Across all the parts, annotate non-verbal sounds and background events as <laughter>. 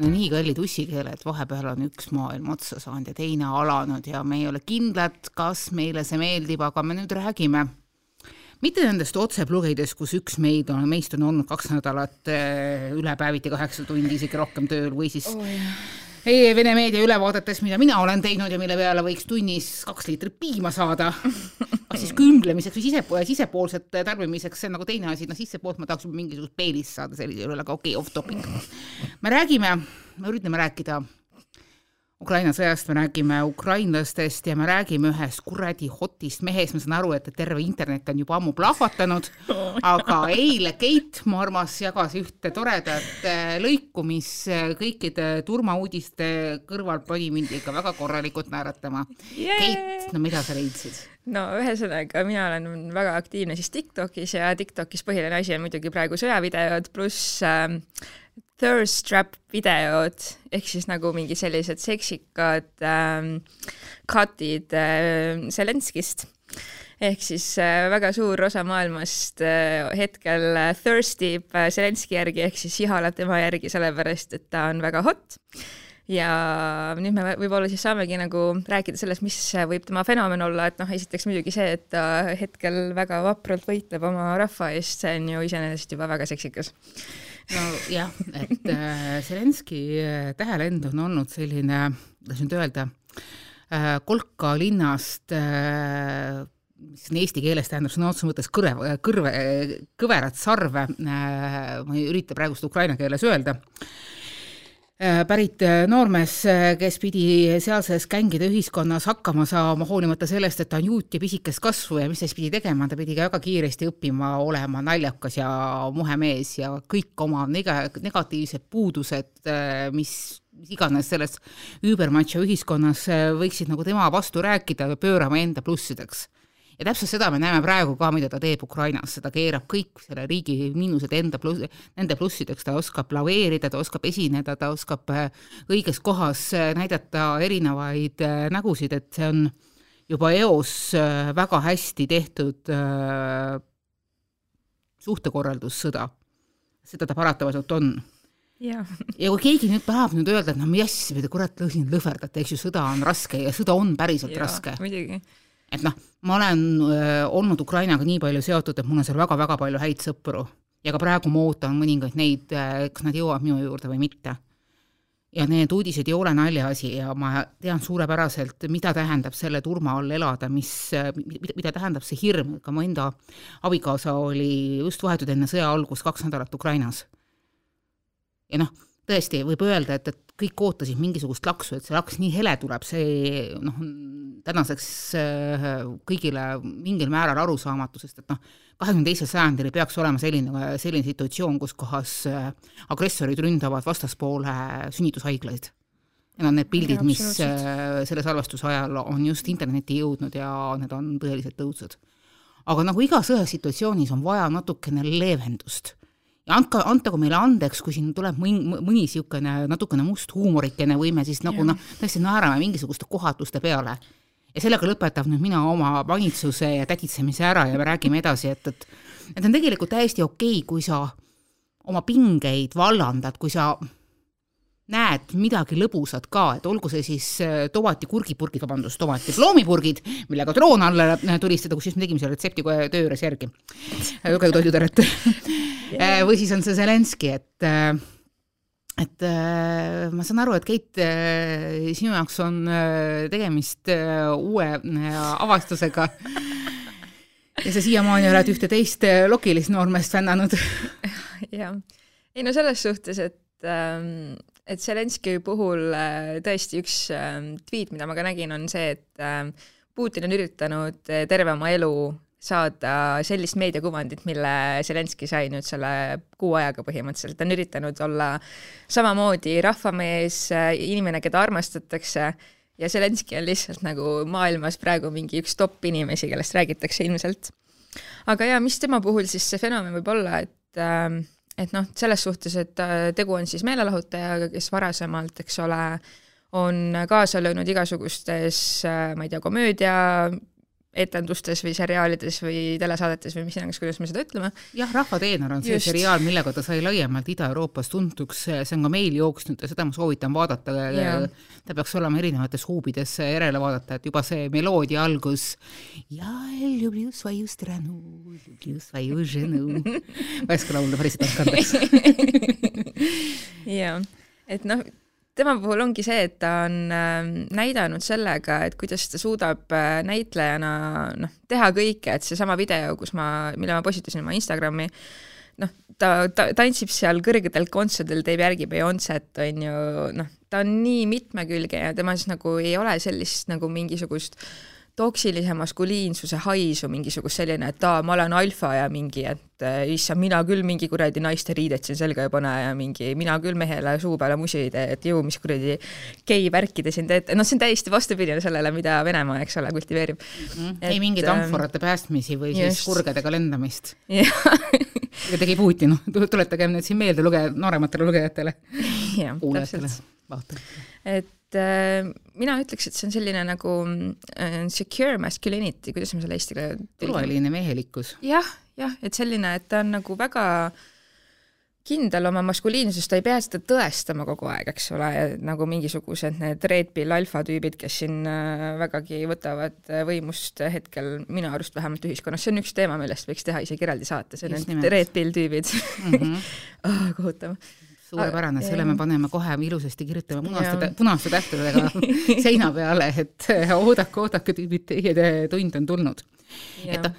no nii kallid ussikeeled, vahepeal on üks maailm otsa saanud ja teine alanud ja me ei ole kindlad, kas meile see meeldib, aga me nüüd räägime mitte nendest otseblogidest, kus üks meid on, meist on olnud kaks nädalat eh, ülepäeviti kaheksa tundi, isegi rohkem tööl või siis oh. Vene meedia ülevaadetes, mida mina olen teinud ja mille peale võiks tunnis kaks liitrit piima saada <laughs> kas siis külmlemiseks või sise, sisepoolset tarbimiseks, see on nagu teine asi, no sissepoolt ma tahaks mingisugust peelist saada sellisel juhul, aga okei okay,, off topic. me räägime, me üritame rääkida Ukraina sõjast, me räägime ukrainlastest ja me räägime ühest kuradi hotist mehest, ma saan aru, et terve internet on juba ammu plahvatanud, aga eile Keit Marmas jagas ühte toredat äh, lõiku, mis äh, kõikide turmauudiste kõrval pani mind ikka väga korralikult naeratama. Yeah.. Keit, no mida sa leidsid? no ühesõnaga, mina olen väga aktiivne siis TikTokis ja TikTokis põhiline asi on muidugi praegu sõjavideod pluss äh, thirst trap videod ehk siis nagu mingi sellised seksikad ähm, cut'id äh, Zelenskist ehk siis äh, väga suur osa maailmast äh, hetkel äh, thirst ib äh, Zelenski järgi ehk siis ihaleb tema järgi sellepärast, et ta on väga hot ja nüüd me võib-olla siis saamegi nagu rääkida sellest, mis võib tema fenomen olla, et noh, esiteks muidugi see, et ta hetkel väga vapralt võitleb oma rahva eest, see on ju iseenesest juba väga seksikas. Nojah, et äh, Zelenski äh, tähelend on olnud selline, kuidas nüüd öelda äh,, Kolka linnast mis eesti keeles tähendab sõna otseses mõttes kõrve, kõrve, kõverat sarve ma ei ürita praegu seda ukraina keeles öelda pärit äh, noormees, äh, kes pidi sealses gängide ühiskonnas hakkama saama, hoolimata sellest, et ta on juut ja pisikest kasvu ja mis ta siis pidi tegema, ta pidi ka väga kiiresti õppima olema naljakas ja muhe mees ja kõik oma nega-, negatiivsed puudused, mis mis iganes selles üübermacho ühiskonnas võiksid nagu tema vastu rääkida, pöörama enda plussideks ja täpselt seda me näeme praegu ka, mida ta teeb Ukrainas, ta keerab kõik selle riigi miinused enda pluss, nende plussideks, ta oskab laveerida, ta oskab esineda, ta oskab äh, õiges kohas äh, näidata erinevaid äh, nägusid, et see on juba eos väga hästi tehtud suhtekorraldussõda. seda ta paratamatult on ja. ja kui keegi nüüd tahab nüüd öelda, et no mis asja kurat lõhin lõhverdate, eks ju, sõda on raske ja sõda on päriselt ja, raske. muidugi et noh, ma olen öö, olnud Ukrainaga nii palju seotud, et mul on seal väga-väga palju häid sõpru ja ka praegu ma ootan mõningaid neid, kas nad jõuavad minu juurde või mitte. ja need uudised ei ole naljaasi ja ma tean suurepäraselt, mida tähendab selle turma all elada, mis, mida, tähendab see hirm, ka mu enda abikaasa oli just vahetult enne sõja algust kaks nädalat Ukrainas. ja noh, tõesti, võib öelda, et, et kõik ootasid mingisugust laksu, et see laks nii hele tuleb, see noh, tänaseks äh, kõigile mingil määral arusaamatu, sest et noh, kahekümne teisel sajandil ei peaks olema selline, selline situatsioon, kus kohas äh, agressorid ründavad vastaspoole sünnitushaiglaid. Need on need pildid, mis äh, selle salvestuse ajal on just internetti jõudnud ja need on tõeliselt õudsed. aga nagu iga sõjasituatsioonis on vaja natukene leevendust ja andke, antagu meile andeks, kui siin tuleb mõni, mõni niisugune natukene must huumorikene või me siis nagu noh, tõesti naerame mingisuguste kohatuste peale. ja sellega lõpetab nüüd mina oma vanitsuse ja täditsemise ära ja me räägime edasi, et, et et on tegelikult täiesti okei okay,, kui sa oma pingeid vallandad, kui sa näed midagi lõbusat ka, et olgu see siis äh, tomati kurgipurgid, vabandust, tomati ploomipurgid, millega troon alla tulistada, kusjuures me tegime selle retsepti kohe töö juures järgi. lugege toiduteret yeah.. või siis on see Zelenski, et äh, et äh, ma saan aru, et Keit, sinu jaoks on tegemist uue avastusega ja sa siiamaani oled ühte teist lokilist noormeest fännanud. <laughs> jah, ei no selles suhtes, et ähm, et Zelenski puhul äh, tõesti üks ähm, tweet, mida ma ka nägin, on see, et ähm, Putin on üritanud äh, terve oma elu saada sellist meediakuvandit, mille Zelenski sai nüüd selle kuu ajaga põhimõtteliselt, ta on üritanud olla samamoodi rahvamees, äh, inimene, keda armastatakse, ja Zelenski on lihtsalt nagu maailmas praegu mingi üks top inimesi, kellest räägitakse ilmselt. aga jaa, mis tema puhul siis see fenomen võib olla, et äh, et noh, selles suhtes, et äh, tegu on siis meelelahutajaga, kes varasemalt, eks ole, on kaasa löönud igasugustes, äh, ma ei tea, komöödia etendustes või seriaalides või telesaadetes või mis iganes, kuidas me seda ütleme. jah, Rahvateenor on see Just. seriaal, millega ta sai laiemalt Ida-Euroopas tuntuks, see on ka meil jooksnud ja seda ma soovitan vaadata. ta peaks olema erinevates huubides järele vaadata, et juba see meloodia algus. peaks ka laulda päriselt andeks <laughs> andeks. jah, et noh tema puhul ongi see, et ta on äh, näidanud sellega, et kuidas ta suudab äh, näitlejana noh, teha kõike, et seesama video, kus ma, mille ma postitasin oma Instagrami, noh, ta, ta tantsib seal kõrgetel kontserdil, teeb järgi Beyonce't, on ju, noh, ta on nii mitmekülge ja temas nagu ei ole sellist nagu mingisugust äh, toksilise maskuliinsuse haisu, mingisugust selline, et aa, ma olen alfa ja mingi, et äh, issand, mina küll mingi kuradi naiste riidet siin selga ei pane ja mingi, mina küll mehele suu peale musi ei tee, et jõu, mis kuradi gei-värki te siin teete, noh, see on täiesti vastupidine sellele, mida Venemaa, eks ole, kultiveerib mm. -hmm. Et, ei mingeid ähm, amforate päästmisi või just. siis kurgedega lendamist. ja tegi Putin, tuletagem nüüd siin meelde luge-, noorematele lugejatele, <laughs> kuulajatele, vaatajatele. et et mina ütleks, et see on selline nagu äh, secure masculinity, kuidas ma selle eesti keele turvaline mehelikkus ja,. jah, jah, et selline, et ta on nagu väga kindel oma maskuliinsuses, ta ei pea seda tõestama kogu aeg, eks ole, nagu mingisugused need Red Pill alfa tüübid, kes siin äh, vägagi võtavad äh, võimust hetkel minu arust vähemalt ühiskonnas, see on üks teema, millest võiks teha isegi eraldi saate, see on need Red Pill tüübid mm. -hmm. oh, kohutav suurepärane, selle me paneme kohe ilusasti, kirjutame punaste, punaste tähtedega <laughs> seina peale, et oodake, oodake, tüübid, teie tund on tulnud. et noh,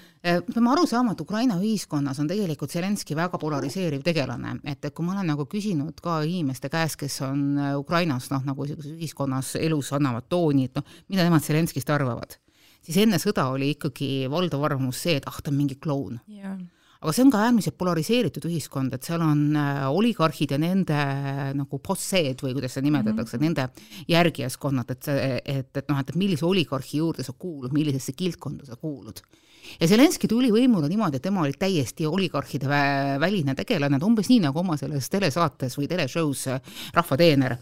peame aru saama, et Ukraina ühiskonnas on tegelikult Zelenskõi väga polariseeriv tegelane, et, et kui ma olen nagu küsinud ka inimeste käest, kes on äh, Ukrainas noh, nagu niisuguses ühiskonnas elus annavad tooni, et noh, mida nemad Zelenskist arvavad, siis enne sõda oli ikkagi valdav arvamus see, et ah, ta on mingi kloun. Yeah aga see on ka äärmiselt polariseeritud ühiskond, et seal on äh, oligarhid ja nende äh, nagu posseed või kuidas seda nimetatakse mm, -hmm. nende järgijaskonnad, et see, et, et noh, et, millise oligarhi juurde sa kuulud, millisesse kildkonda sa kuulud. ja Zelenskõi tuli võimule niimoodi, et tema oli täiesti oligarhide väline tegelane, umbes nii nagu oma selles telesaates või teleshow's äh, Rahvateener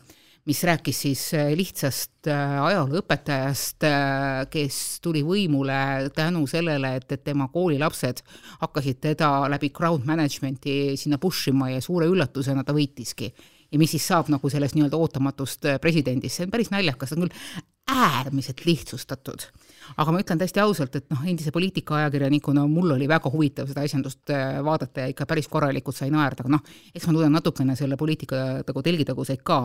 mis rääkis siis äh, lihtsast äh, ajalooõpetajast, äh, kes tuli võimule tänu sellele, et, et tema koolilapsed hakkasid teda läbi crowd management'i sinna push ima ja suure üllatusena ta võitiski. ja mis siis saab nagu sellest nii-öelda ootamatust presidendist, see on päris naljakas, see on küll äärmiselt lihtsustatud. aga ma ütlen täiesti ausalt, et noh, endise poliitikaajakirjanikuna mul oli väga huvitav seda asjandust vaadata ja ikka päris korralikult sai naerda, aga noh, eks ma tunnen natukene selle poliitika nagu telgitaguseid ka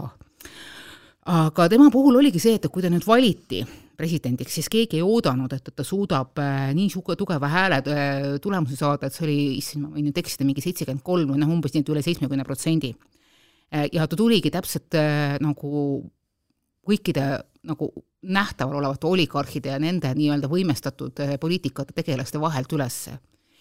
aga tema puhul oligi see, et kui ta nüüd valiti presidendiks, siis keegi ei oodanud, et, et ta suudab äh, nii suure tugeva hääle äh, tulemuse saada, et see oli, issand, ma võin nüüd eksida, mingi seitsekümmend kolm või noh, umbes nii, et üle seitsmekümne protsendi. Äh, ja ta tuligi täpselt nagu kõikide nagu nähtaval olevate oligarhide ja nende nii-öelda võimestatud poliitikate tegelaste vahelt ülesse.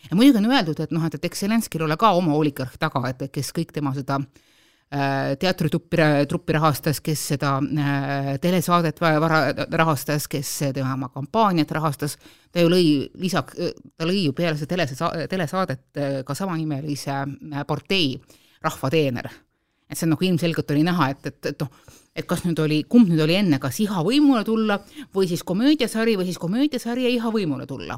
ja muidugi on öeldud, et noh, et, et eks Zelenskil ole ka oma oligarh taga, et kes kõik tema seda äh, Äh, teatritruppi, truppi rahastas, kes seda äh, telesaadet vara, rahastas, kes tema kampaaniat rahastas, ta ju lõi lisaks, ta lõi ju peale seda telesa-, telesaadet äh, ka samanimelise partei Rahvateener. et see nagu ilmselgelt oli näha, et, et, et noh, et kas nüüd oli, kumb nüüd oli enne, kas Iha võimule tulla või siis komöödiasari või siis komöödiasari ja Iha võimule tulla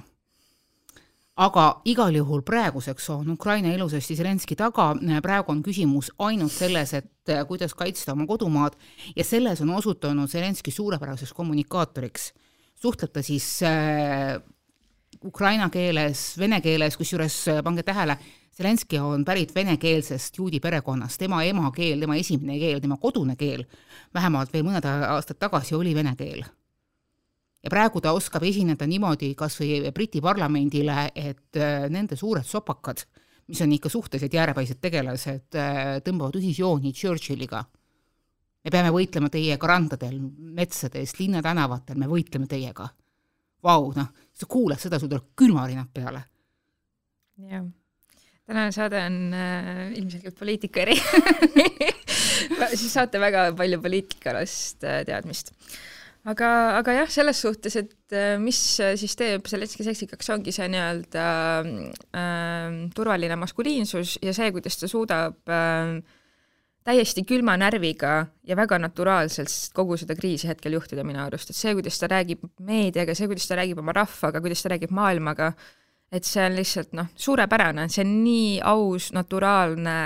aga igal juhul praeguseks on Ukraina ilusasti Zelenski taga, praegu on küsimus ainult selles, et äh, kuidas kaitsta oma kodumaad. Ja selles on osutunud Zelenski suurepäraseks kommunikaatoriks. suhtleb ta siis äh, ukraina keeles, vene keeles, kusjuures äh, pange tähele, Zelenski on pärit venekeelsest juudi perekonnast, tema emakeel, tema esimene keel, tema kodune keel, vähemalt veel mõned aastad tagasi oli vene keel ja praegu ta oskab esineda niimoodi kas või Briti parlamendile, et äh, nende suured sopakad, mis on ikka suhteliselt jäärepäised tegelased, äh, tõmbavad ühisjooni Churchilliga. me peame võitlema teiega randadel, metsades, linnatänavatel, me võitleme teiega. Vau, noh, sa kuulad seda, sul tuleb külmarinad peale. jah tänane saade on äh, ilmselgelt poliitika eri <laughs> siis saate väga palju poliitikalast äh, teadmist aga, aga jah, selles suhtes, et äh, mis äh, siis teeb Zelenski seksikaks, ongi see nii-öelda äh, turvaline maskuliinsus ja see, kuidas ta suudab äh, täiesti külma närviga ja väga naturaalselt kogu seda kriisi hetkel juhtida minu arust, et see, kuidas ta räägib meediaga, see, kuidas ta räägib oma rahvaga, kuidas ta räägib maailmaga, et see on lihtsalt noh, suurepärane, see on nii aus, naturaalne,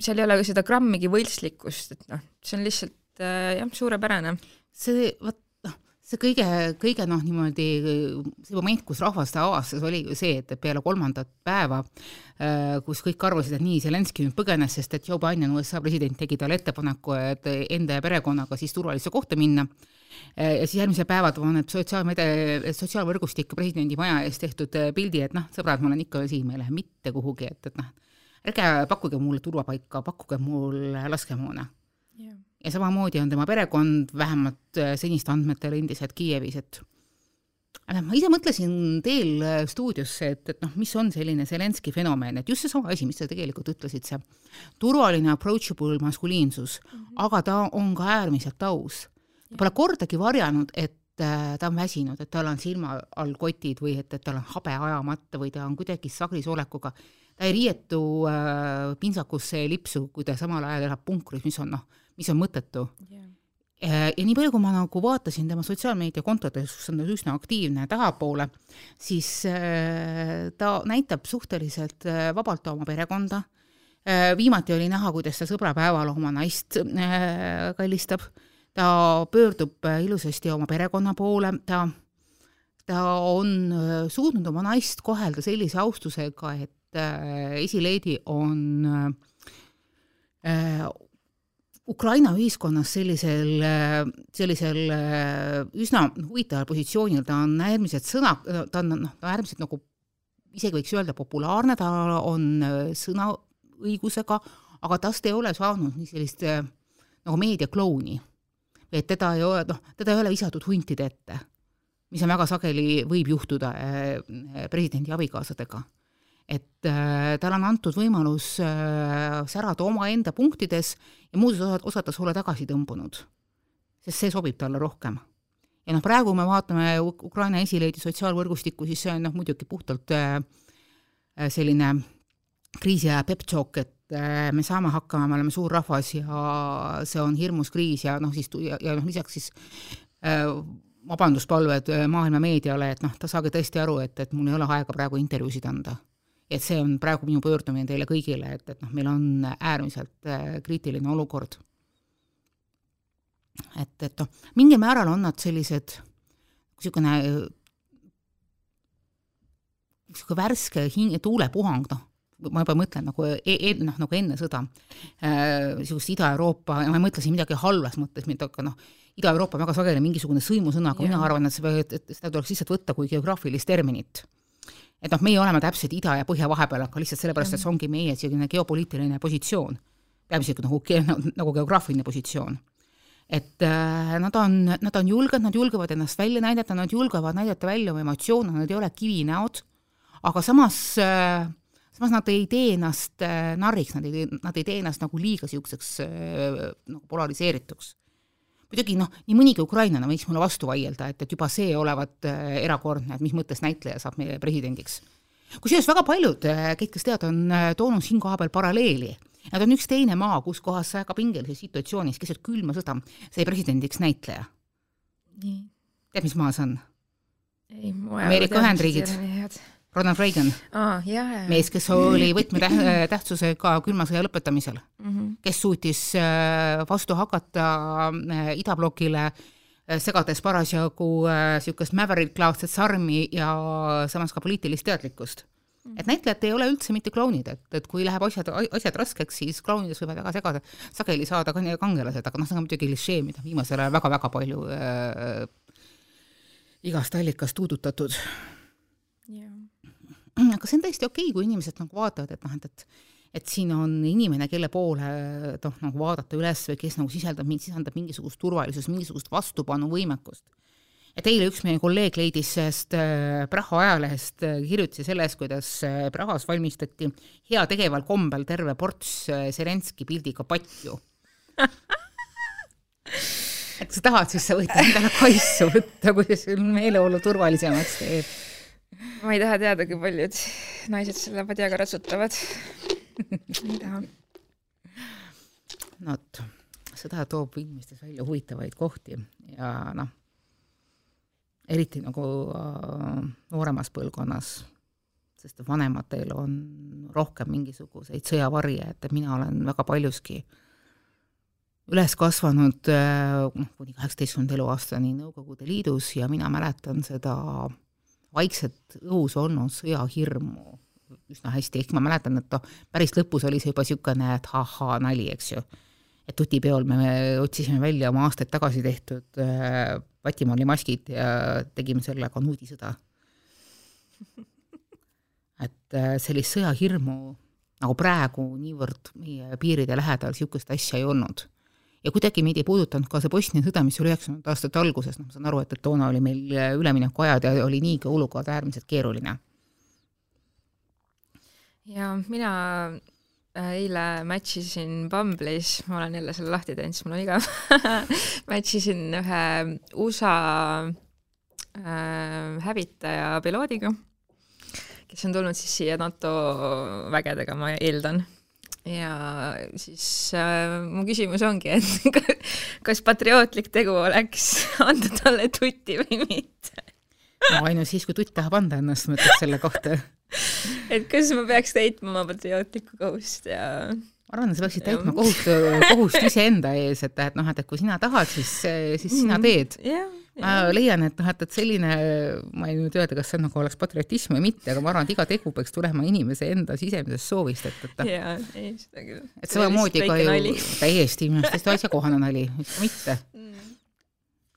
seal ei ole seda grammigi võltslikkust, et noh, see on lihtsalt äh, jah, suurepärane. See, vot see kõige, kõige noh, niimoodi see moment, kus rahvas ta avastas, oli ju see, et, peale kolmandat päeva, äh, kus kõik arvasid, et nii, Zelenskõi nüüd põgenes, sest et Joe Biden, USA president, tegi talle ettepaneku, et enda ja perekonnaga siis turvalisse kohta minna, äh, ja siis järgmisel päeval paneb sotsiaalmeedia, sotsiaalvõrgustik presidendi maja ees tehtud äh, pildi, et noh, sõbrad, ma olen ikka siin, ma ei lähe mitte kuhugi, et, et noh, ärge pakkuge mulle turvapaika, pakkuge mulle laskemoona. Yeah ja samamoodi on tema perekond vähemalt äh, seniste andmetel endiselt Kiievis, et ma ise mõtlesin teel äh, stuudiosse, et, et noh, mis on selline Zelenski fenomen, et just seesama asi, mis sa tegelikult ütlesid, see turvaline approachable maskuliinsus mm, -hmm. aga ta on ka äärmiselt aus. pole kordagi varjanud, et äh, ta on väsinud, et tal on silma all kotid või et, et tal on habe ajamata või ta on kuidagi sagrisolekuga. Ta ei riietu äh, pintsakusse ja lipsu, kui ta samal ajal elab punkris, mis on noh, mis on mõttetu. Yeah.. ja nii palju, kui ma nagu vaatasin tema sotsiaalmeediakontodes, kus on ta üsna aktiivne tagapoole, siis äh, ta näitab suhteliselt äh, vabalt oma perekonda. Äh, viimati oli näha, kuidas ta sõbrapäeval oma naist kallistab, ta pöördub ilusasti oma perekonna poole, ta ta on suutnud oma naist kohelda sellise austusega, et esileedi on Ukraina ühiskonnas sellisel, sellisel üsna huvitaval positsioonil, ta on äärmiselt sõna, ta on noh, äärmiselt nagu isegi võiks öelda populaarne, ta on sõnaõigusega, aga tast ei ole saanud nii sellist nagu meediaklouni. et teda ei ole, noh, teda ei ole visatud huntide ette, mis on väga sageli, võib juhtuda presidendi abikaasadega et äh, talle on antud võimalus äh, särada omaenda punktides ja muudes osad, osades olla tagasi tõmbunud, sest see sobib talle rohkem. ja noh, praegu me vaatame Ukraina esileidi sotsiaalvõrgustikku, siis see on noh, muidugi puhtalt äh, selline kriisiaja pep-talk, et äh, me saame hakkama, me oleme suur rahvas ja see on hirmus kriis ja noh, siis ja, ja noh, lisaks siis äh, vabanduspalved äh, maailma meediale, et noh, ta saage tõesti aru, et, et mul ei ole aega praegu intervjuusid anda et see on praegu minu pöördumine teile kõigile, et, et noh, meil on äärmiselt äh, kriitiline olukord. et, et noh, mingil määral on nad sellised, niisugune niisugune värske hing-, tuulepuhang, noh, ma juba mõtlen nagu e-, e noh, nagu enne sõda äh,, niisugust Ida-Euroopa, ma ei mõtle siin midagi halvas mõttes, mida aga noh, Ida-Euroopa on väga sageli mingisugune sõimusõna, aga mina arvan, et seda, et seda tuleks lihtsalt võtta kui geograafilist terminit et noh, meie oleme täpselt ida ja põhja vahepeal, aga lihtsalt sellepärast, et see ongi meie selline geopoliitiline positsioon, peamiselt nagu, nagu geograafiline positsioon. et äh, nad on, nad on julged, nad julgevad ennast välja näidata, nad julgevad näidata välja oma emotsioone, nad ei ole kivinäod, aga samas äh, samas nad ei tee ennast äh, narriks, nad ei, nad ei tee ennast nagu liiga niisuguseks äh, nagu polariseerituks muidugi noh, nii mõnigi ukrainlane võiks mulle vastu vaielda, et, et juba see olevat äh, erakordne, et mis mõttes näitleja saab meie presidendiks. kusjuures väga paljud, äh, kõik, kes teavad, on äh, toonud siin kohapeal paralleeli. Nad on üks teine maa, kus kohas väga pingelises situatsioonis keset külma sõda sai presidendiks näitleja. tead, mis maa see on? Ameerika Ühendriigid Ronald Reagan ah,, mees, kes oli võtmetähtsusega külma sõja lõpetamisel mm, -hmm. kes suutis äh, vastu hakata äh, idablokile, äh, segades parasjagu niisugust mäverikklaadset sarmi ja samas ka poliitilist teadlikkust mm. -hmm. et näitlejad ei ole üldse mitte klounid, et, et kui läheb asjad, asjad raskeks, siis klounides võivad väga segada, sageli saada ka kangelased, aga noh, see on muidugi klišee, mida viimasel ajal väga-väga palju äh, igast allikast tuudutatud <clears throat> aga see on täiesti okei okay,, kui inimesed nagu vaatavad, et noh, et, et et siin on inimene, kelle poole noh, nagu vaadata üles või kes nagu sisaldab, sisaldab mingisugust turvalisust, mingisugust vastupanuvõimekust. et eile üks meie kolleeg leidis sellest äh, Praha ajalehest äh, kirjutisi sellest, kuidas äh, Prahas valmistati heategeval kombel terve ports Zelenski pildiga patju et kui sa tahad, siis sa võid endale <laughs> kaisu võtta, kui see sul meeleolu turvalisemaks teeb ma ei taha teada, kui paljud naised selle padjaga ratsutavad ei taha. no vot, sõda toob inimestes välja huvitavaid kohti ja noh, eriti nagu äh, nooremas põlvkonnas, sest vanematel on rohkem mingisuguseid sõjavarje, et mina olen väga paljuski üles kasvanud noh, kuni kaheksateistkümnenda eluaastani Nõukogude Liidus ja mina mäletan seda vaikset õhus olnud sõjahirmu üsna hästi, ehk ma mäletan, et noh, päris lõpus oli see juba niisugune, et ahhaa, nali, eks ju. et tutipeol me otsisime välja oma aastaid tagasi tehtud äh, patimalli maskid ja tegime sellega nuudisõda. et äh, sellist sõjahirmu nagu praegu niivõrd meie piiride lähedal niisugust asja ei olnud. Ja kuidagi meid ei puudutanud ka see Bosnia sõda, mis oli üheksakümnendate aastate alguses, noh, ma saan aru, et, et toona oli meil üleminekuajad ja oli niigi olukord äärmiselt keeruline. Ja mina äh, eile match isin Bumble'is, ma olen jälle selle lahti teinud, sest mul on igav. <laughs> Match isin ühe USA äh, hävitaja piloodiga, kes on tulnud siis siia NATO vägedega, ma eeldan. Ja siis äh, mu küsimus ongi, et <laughs> kas patriootlik tegu oleks <laughs> anda talle tutti või mitte? no ainult siis, kui tutt tahab anda ennast, ma ütleks selle kohta <laughs> et kas ma peaks täitma oma patriootlikku kohust ja ma arvan, sa peaksid täitma kohust, kohust iseenda ees, et, et noh, et, et kui sina tahad, siis, siis sina mhm. teed yeah,. Ma leian, et noh, et, et selline, ma ei nüüd öelda, kas see nagu oleks patriotism või mitte, aga ma arvan, et iga tegu peaks tulema inimese enda sisemisest soovist, et, et yeah,, ei seda küll. et samamoodi ka ju täiesti minu arust täiesti asjakohane nali, miks ka mitte mm.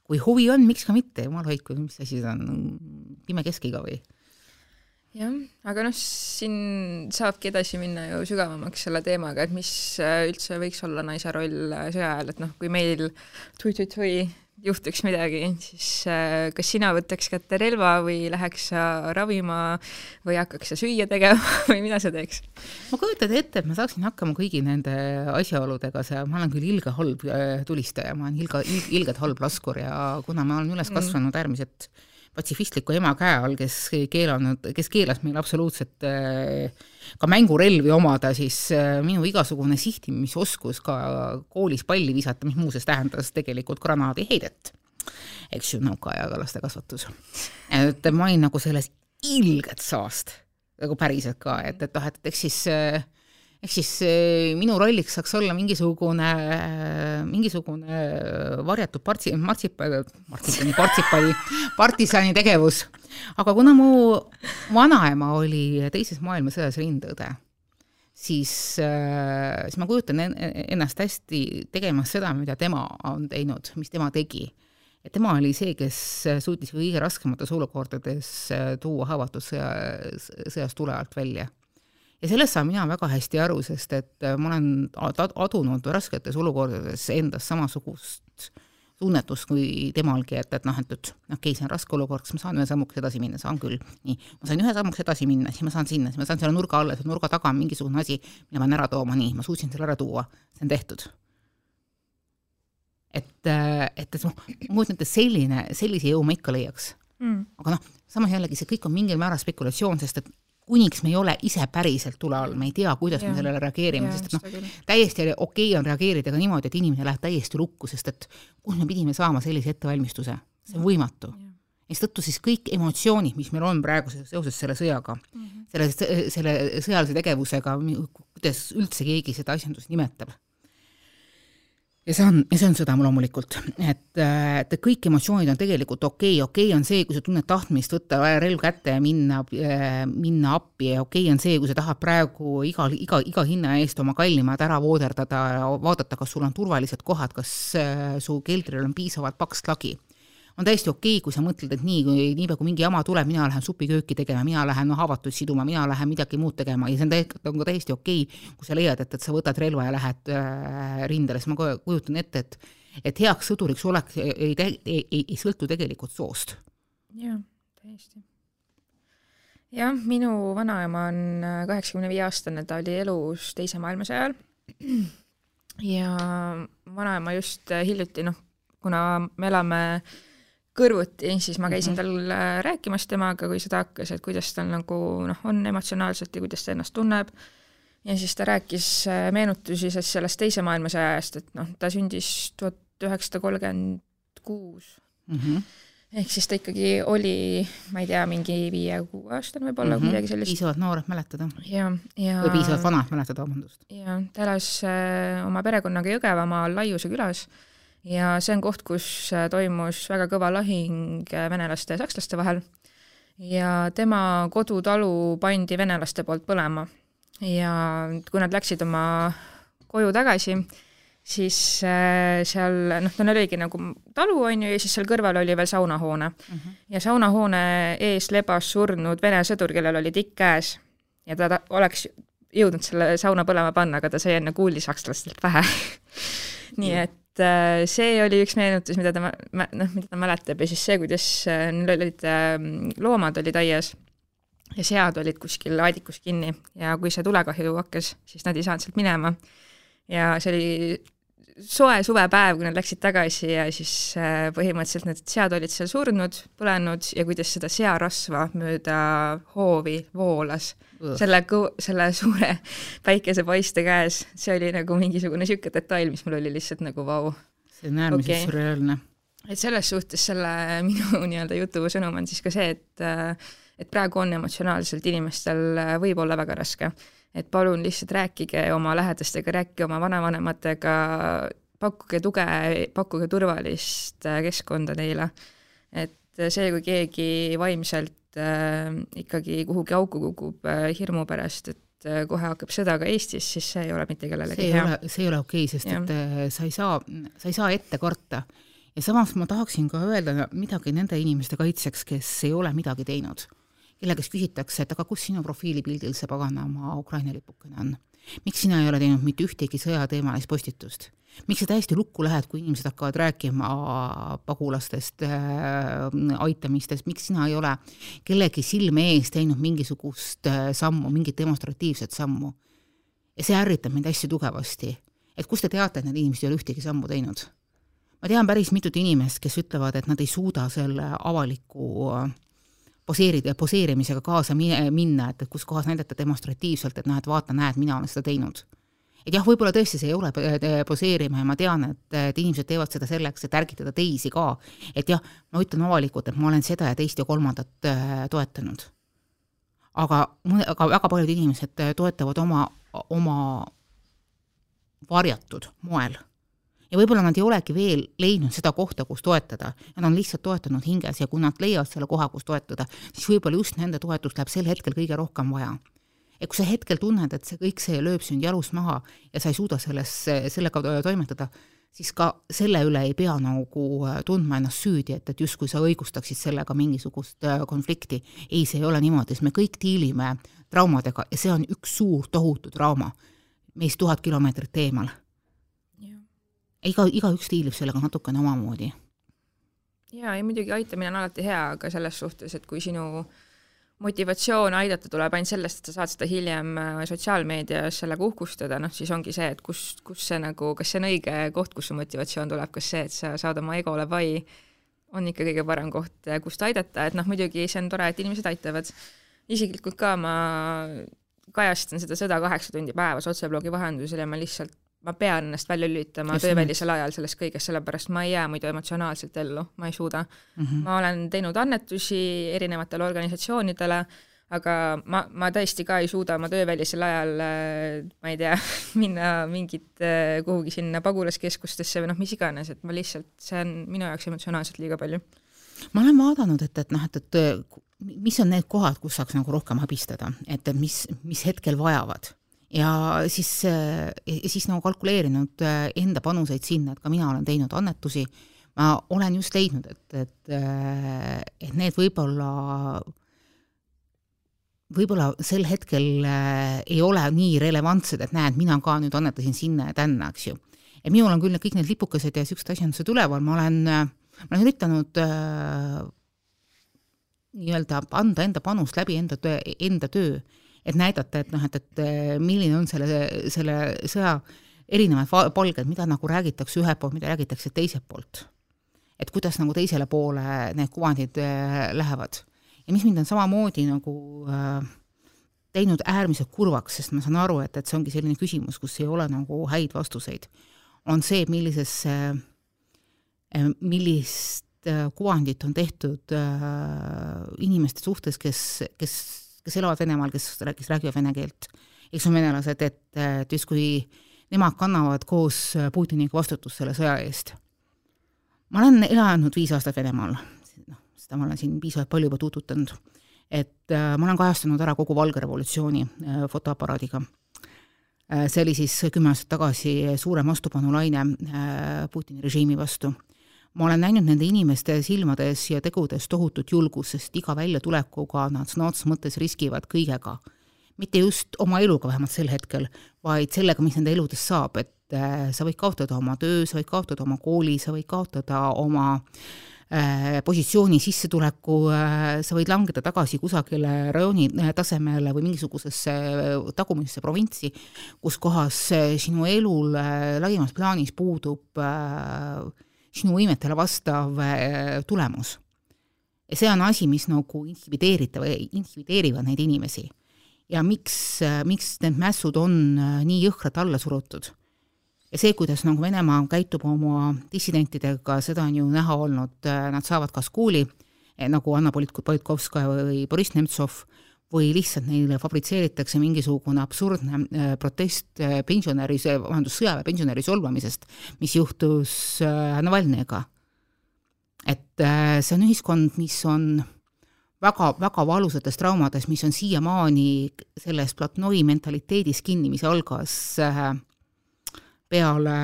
kui huvi on, miks ka mitte, jumal hoidku, mis asi see on, pime keskiga või? jah, aga noh, siin saabki edasi minna ju sügavamaks selle teemaga, et mis üldse võiks olla naise roll sõja ajal, et noh, kui meil tui-tui-tui juhtuks midagi, siis äh, kas sina võtaks kätte relva või läheks sa ravima või hakkaks sa süüa tegema <laughs> või mida sa teeks? ma kujutan ette, et ma saaksin hakkama kõigi nende asjaoludega, see, ma olen küll ilge halb tulistaja, ma olen ilge, ilgelt halb laskur ja kuna ma olen üles mm. kasvanud äärmiselt patsifistliku ema käe all, kes keelanud, kes keelas meil absoluutselt äh, ka mängurelvi omada, siis äh, minu igasugune sihtimisoskus ka koolis palli visata, mis muuseas tähendas tegelikult granaadiheidet, eks ju, nõukaajaga laste kasvatus. et ma olin nagu selles ilget saast, nagu päriselt ka, et, et noh, et eks siis äh, ehk siis eh, minu rolliks saaks olla mingisugune, mingisugune varjatud partsi-, martsipa-, martsipani, partsipani, partisani tegevus. aga kuna mu vanaema oli teises maailmasõjas rindeõde, siis, eh, siis ma kujutan ennast hästi tegemas seda, mida tema on teinud, mis tema tegi. et tema oli see, kes suutis kõige raskemates olukordades eh, tuua haavatud sõja, sõjast tule alt välja ja sellest saan mina väga hästi aru, sest et äh, ma olen adunud rasketes olukordades endas samasugust tunnetust kui temalgi, et, et noh, et, et okei okay,, see on raske olukord, kas ma saan ühe sammukese edasi minna, saan küll. nii, ma sain ühe sammukese edasi minna, siis ma saan sinna, siis ma saan selle nurga alla, seal nurga taga on mingisugune asi, mille ma pean ära tooma, nii, ma suutsin selle ära tuua, see on tehtud. et, äh, et, et noh, ma kujutan ette, selline, sellise jõu ma ikka leiaks. Mm.. aga noh, samas jällegi see kõik on mingil määral spekulatsioon, sest et kuniks me ei ole ise päriselt tule all, me ei tea, kuidas ja. me sellele reageerime, sest et noh, täiesti okei okay on reageerida ka niimoodi, et inimene läheb täiesti lukku, sest et kus me pidime saama sellise ettevalmistuse, see on võimatu. ja seetõttu siis kõik emotsioonid, mis meil on praegu seoses selle sõjaga mm, -hmm. selle, selle sõjalise tegevusega, kuidas üldse keegi seda asjandust nimetab ja see on, ja see on sõda loomulikult, et, et kõik emotsioonid on tegelikult okei. Okay., okei okay on see, kui sa tunned tahtmist võtta relv kätte ja minna, minna appi. Ja okei okay on see, kui sa tahad praegu iga, iga, iga hinna eest oma kallimad ära vooderdada ja vaadata, kas sul on turvalised kohad, kas su keldril on piisavalt paks lagi on täiesti okei okay,, kui sa mõtled, et nii, kui niipea kui mingi jama tuleb, mina lähen supikööki tegema, mina lähen no, haavatuid siduma, mina lähen midagi muud tegema ja see on tegelikult, on ka täiesti okei okay,, kui sa leiad, et, et sa võtad relva ja lähed äh, rindele, siis ma kujutan ette, et et heaks sõduriks olek ei, ei, ei, ei sõltu tegelikult soost. jah, täiesti. jah, minu vanaema on äh, kaheksakümne viie aastane, ta oli elus Teise maailmasõja ajal ja vanaema just äh, hiljuti, noh, kuna me elame äh, kõrvuti, siis ma käisin -hmm. tal äh, rääkimas temaga, kui sõda hakkas, et kuidas tal nagu noh, on emotsionaalselt ja kuidas ta ennast tunneb. ja siis ta rääkis äh, meenutusi siis sellest Teise maailmasõja ajast, et noh, ta sündis tuhat üheksasada kolmkümmend kuus. Mhm. ehk siis ta ikkagi oli, ma ei tea, mingi viie-kuueaastane võib-olla mm, -hmm. midagi sellist. piisavalt noor, et mäletada. ja, ja või piisavalt vana, et mäletada, vabandust. ja ta elas äh, oma perekonnaga Jõgevamaal Laiuse külas ja see on koht, kus äh, toimus väga kõva lahing äh, venelaste ja sakslaste vahel ja tema kodutalu pandi venelaste poolt põlema. ja kui nad läksid oma koju tagasi, siis äh, seal noh, tal oligi nagu talu, on ju, ja siis seal kõrval oli veel saunahoone mm. -hmm. ja saunahoone ees lebas surnud vene sõdur, kellel oli tikk käes ja ta, ta oleks jõudnud selle sauna põlema panna, aga ta sai enne kuuli sakslastelt pähe <laughs> nii et äh, see oli üks meenutus, mida ta, noh, mida ta mäletab ja siis see, kuidas äh, neil olid ähm, loomad olid aias ja sead olid kuskil aedikus kinni ja kui see tulekahju hakkas, siis nad ei saanud sealt minema. ja see oli soe suvepäev, kui nad läksid tagasi ja siis äh, põhimõtteliselt need sead olid seal surnud, põlenud ja kuidas seda searasva mööda hoovi voolas uh. selle selle suure <laughs> päikesepaiste käes, see oli nagu mingisugune niisugune detail, mis mul oli lihtsalt nagu vau. see on äärmiselt okay. sürreaalne. et selles suhtes selle <laughs> minu nii-öelda jutu sõnum on siis ka see, et äh, et praegu on emotsionaalselt inimestel äh, võib olla väga raske et palun lihtsalt rääkige oma lähedastega, rääkige oma vanavanematega, pakkuge tuge, pakkuge turvalist äh, keskkonda neile. et see, kui keegi vaimselt äh, ikkagi kuhugi auku kukub äh, hirmu pärast, et äh, kohe hakkab sõda ka Eestis, siis see ei ole mitte kellelegi hea. see ei ole okei okay,, sest ja. et äh, sa ei saa, sa ei saa ette karta. ja samas ma tahaksin ka öelda midagi nende inimeste kaitseks, kes ei ole midagi teinud kelle käest küsitakse, et aga kus sinu profiilipildil see paganama Ukraina lipukene on? miks sina ei ole teinud mitte ühtegi sõjateemalist postitust? miks sa täiesti lukku lähed, kui inimesed hakkavad rääkima pagulastest äh,, aitamistest, miks sina ei ole kellegi silme ees teinud mingisugust äh, sammu, mingit demonstratiivset sammu? ja see ärritab mind hästi tugevasti. et kust te teate, et need inimesed ei ole ühtegi sammu teinud? ma tean päris mitut inimest, kes ütlevad, et nad ei suuda selle avaliku äh, poseerida, poseerimisega kaasa minna, et, et kus kohas näidata demonstratiivselt, et noh, et vaata, näed, mina olen seda teinud. et jah, võib-olla tõesti see ei ole poseerima ja ma tean, et, et inimesed teevad seda selleks, et ärgitada teisi ka. et jah, ma ütlen avalikult, et ma olen seda ja teist ja kolmandat äh, toetanud. aga, aga väga paljud inimesed toetavad oma, oma varjatud moel ja võib-olla nad ei olegi veel leidnud seda kohta, kus toetada, nad on lihtsalt toetanud hinges ja kui nad leiavad selle koha, kus toetada, siis võib-olla just nende toetust läheb sel hetkel kõige rohkem vaja. ja kui sa hetkel tunned, et see kõik see lööb sind jalust maha ja sa ei suuda selles, sellega toimetada, siis ka selle üle ei pea nagu äh, tundma ennast süüdi, et, et justkui sa õigustaksid sellega mingisugust äh, konflikti. ei, see ei ole niimoodi, sest me kõik diilime traumadega ja see on üks suur tohutu trauma meist tuhat kilomeetrit eemal iga, igaüks diilib sellega natukene omamoodi. jaa, ja muidugi aitamine on alati hea, aga selles suhtes, et kui sinu motivatsioon aidata tuleb ainult sellest, et sa saad seda hiljem äh, sotsiaalmeedias sellega uhkustada, noh siis ongi see, et kus, kus see nagu, kas see on õige koht, kus su motivatsioon tuleb, kas see, et sa saad oma egole vai, on ikka kõige parem koht, äh, kust aidata, et noh, muidugi see on tore, et inimesed aitavad. isiklikult ka ma kajastan seda sõda kaheksa tundi päevas otseblogi vahendusel ja ma lihtsalt ma pean ennast välja lülitama töövälisel ajal sellest kõigest, sellepärast ma ei jää muidu emotsionaalselt ellu, ma ei suuda mm. -hmm. ma olen teinud annetusi erinevatele organisatsioonidele, aga ma, ma tõesti ka ei suuda oma töövälisel ajal, äh, ma ei tea, <laughs> minna mingit äh, kuhugi sinna pagulaskeskustesse või noh, mis iganes, et ma lihtsalt, see on minu jaoks emotsionaalselt liiga palju. ma olen vaadanud, et, et noh, et, et mis on need kohad, kus saaks nagu rohkem abistada, et mis, mis hetkel vajavad ja siis, ja siis nagu kalkuleerinud äh, enda panuseid sinna, et ka mina olen teinud annetusi, ma olen just leidnud, et, et, äh, et need võib-olla, võib-olla sel hetkel ei ole nii relevantsed, et näed, mina ka nüüd annetasin sinna ja tänna, eks ju. et minul on küll kõik need lipukesed ja niisugused asjandused üleval, ma olen, ma olen üritanud äh, nii-öelda anda enda panust läbi enda töö, enda töö et näidata, et noh, et, et eh, milline on selle, selle sõja erinevad palged, mida nagu räägitakse ühelt poolt, mida räägitakse teiselt poolt. et kuidas nagu teisele poole need kuvandid äh, lähevad. ja mis mind on samamoodi nagu äh, teinud äärmiselt kurvaks, sest ma saan aru, et, et see ongi selline küsimus, kus ei ole nagu häid vastuseid, on see, millisesse, millist kuvandit on tehtud inimeste suhtes, kes, kes, kes elavad Venemaal, kes, kes räägivad vene keelt, eks on venelased, et, et justkui nemad kannavad koos Putiniga vastutust selle sõja eest. ma olen elanud viis aastat Venemaal, noh, seda ma olen siin piisavalt palju juba tutvutanud et äh, ma olen kajastanud ära kogu Valge revolutsiooni äh, fotoaparaadiga. Äh, see oli siis kümme aastat tagasi suurem vastupanulaine Putini režiimi vastu. Ma olen näinud nende inimeste silmades ja tegudes tohutut julgust, sest iga väljatulekuga nad sõna otseses mõttes riskivad kõigega. mitte just oma eluga vähemalt sel hetkel, vaid sellega, mis nende eludest saab, et sa võid kaotada oma töö, sa võid kaotada oma kooli, sa võid kaotada oma äh, Äh, positsiooni, sissetuleku, äh, sa võid langeda tagasi kusagile rajooni äh, tasemele või mingisugusesse tagumisse provintsi, kus kohas sinu elul laiemas plaanis puudub sinu võimetele vastav tulemus. ja see on asi, mis nagu intimideeritab, intimideerivad neid inimesi. ja miks, miks need mässud on nii jõhkralt alla surutud ja see, kuidas nagu Venemaa käitub oma dissidentidega, seda on ju näha olnud, nad saavad kas kuuli, eh, nagu Anna Politkovskaja või Boriss Nemtsov, või lihtsalt neile fabritseeritakse mingisugune absurdne eh, protest eh, pensionäri, vabandust, sõjaväepensionäri solvamisest, mis juhtus Navalnõiga. et see on ühiskond, mis on väga, väga valusates traumades, mis on siiamaani selles platnoi mentaliteedis kinni, mis algas äh, peale,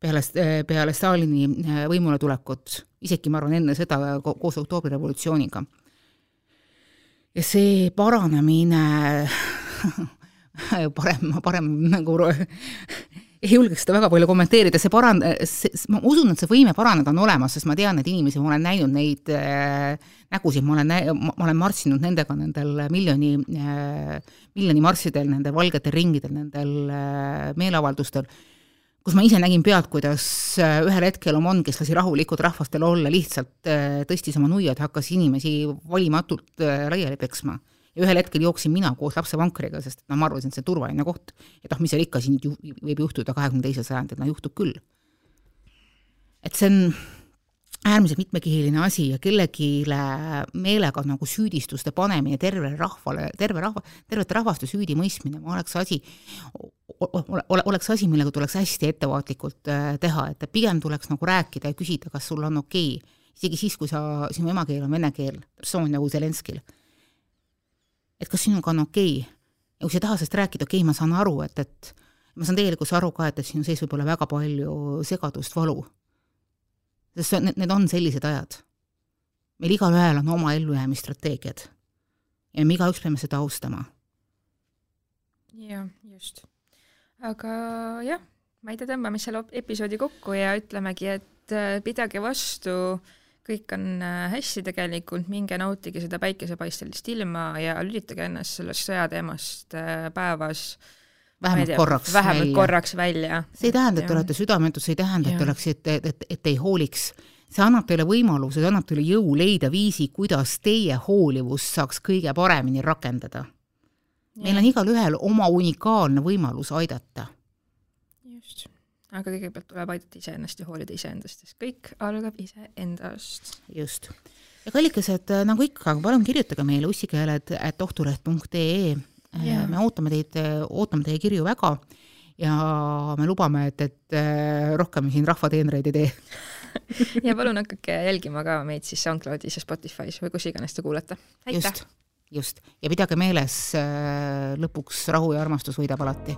peale, peale Stalini äh, võimule tulekut, isegi ma arvan, enne seda koos oktoobrirevolutsiooniga. Ja see paranemine <laughs> parem, parem nagu ei julgeks seda väga palju kommenteerida, see paran-, ma usun, et see võime paraneda on olemas, sest ma tean neid inimesi, ma olen näinud neid äh, nägusid, ma olen nä-, ma olen marssinud nendega nendel miljoni äh,, miljoni marssidel, nendel valgetel ringidel, nendel äh, meeleavaldustel, kus ma ise nägin pealt, kuidas äh, ühel hetkel Omon, kes lasi rahulikult rahvastel olla, lihtsalt äh, tõstis oma nuiad, hakkas inimesi valimatult äh, laiali peksma ja ühel hetkel jooksin mina koos lapsevankriga, sest noh, ma arvasin, et see on turvaline koht. et noh, mis seal ikka siin ju, võib juhtuda kahekümne teisel sajandil, no juhtub küll. et see on äärmiselt mitmekihiline asi ja kellelegi meelega nagu süüdistuste panemine tervele rahvale, terve rahva, tervete rahvaste süüdimõistmine oleks asi, oleks asi, millega tuleks hästi ettevaatlikult äh, teha, et pigem tuleks nagu rääkida ja küsida, kas sul on okei okay., isegi siis, kui sa, sinu emakeel on vene keel, samamoodi nagu Zelenskil et kas sinuga on okei okay. ja kui sa ei taha sellest rääkida, okei okay,, ma saan aru, et, et ma saan tegelikult aru ka, et, et sinu sees võib olla väga palju segadust, valu. Sest need, need on sellised ajad. meil igalühel on oma ellujäämisstrateegiad ja me igaüks peame seda austama. jah, just. aga jah, Maide, tõmbame selle episoodi kokku ja ütlemegi, et äh, pidage vastu äh, kõik on äh, hästi tegelikult, minge nautige seda päikesepaistelist ilma ja lülitage ennast sellest sõjateemast äh, päevas vähemalt tea, korraks vähemalt välja. korraks välja. see ei tähenda, et te olete südametud, see ei tähenda, et te oleksite, et, et, et ei hooliks. see annab teile võimaluse, see annab teile jõu leida viisi, kuidas teie hoolivust saaks kõige paremini rakendada. meil on igalühel oma unikaalne võimalus aidata aga kõigepealt tuleb aidata iseennast ja hoolida iseendast, sest kõik algab iseendast. just. ja kallikesed, nagu ikka, palun kirjutage meile ussikeeled, et ohtuleht.ee. Äh, me ootame teid, äh, ootame teie kirju väga ja me lubame, et, et rohkem siin rahvateenreid ei tee <laughs> ja palun hakake jälgima ka meid siis SoundCloudis ja Spotify's või kus iganes te kuulete. just, just. ja pidage meeles, lõpuks rahu ja armastus võidab alati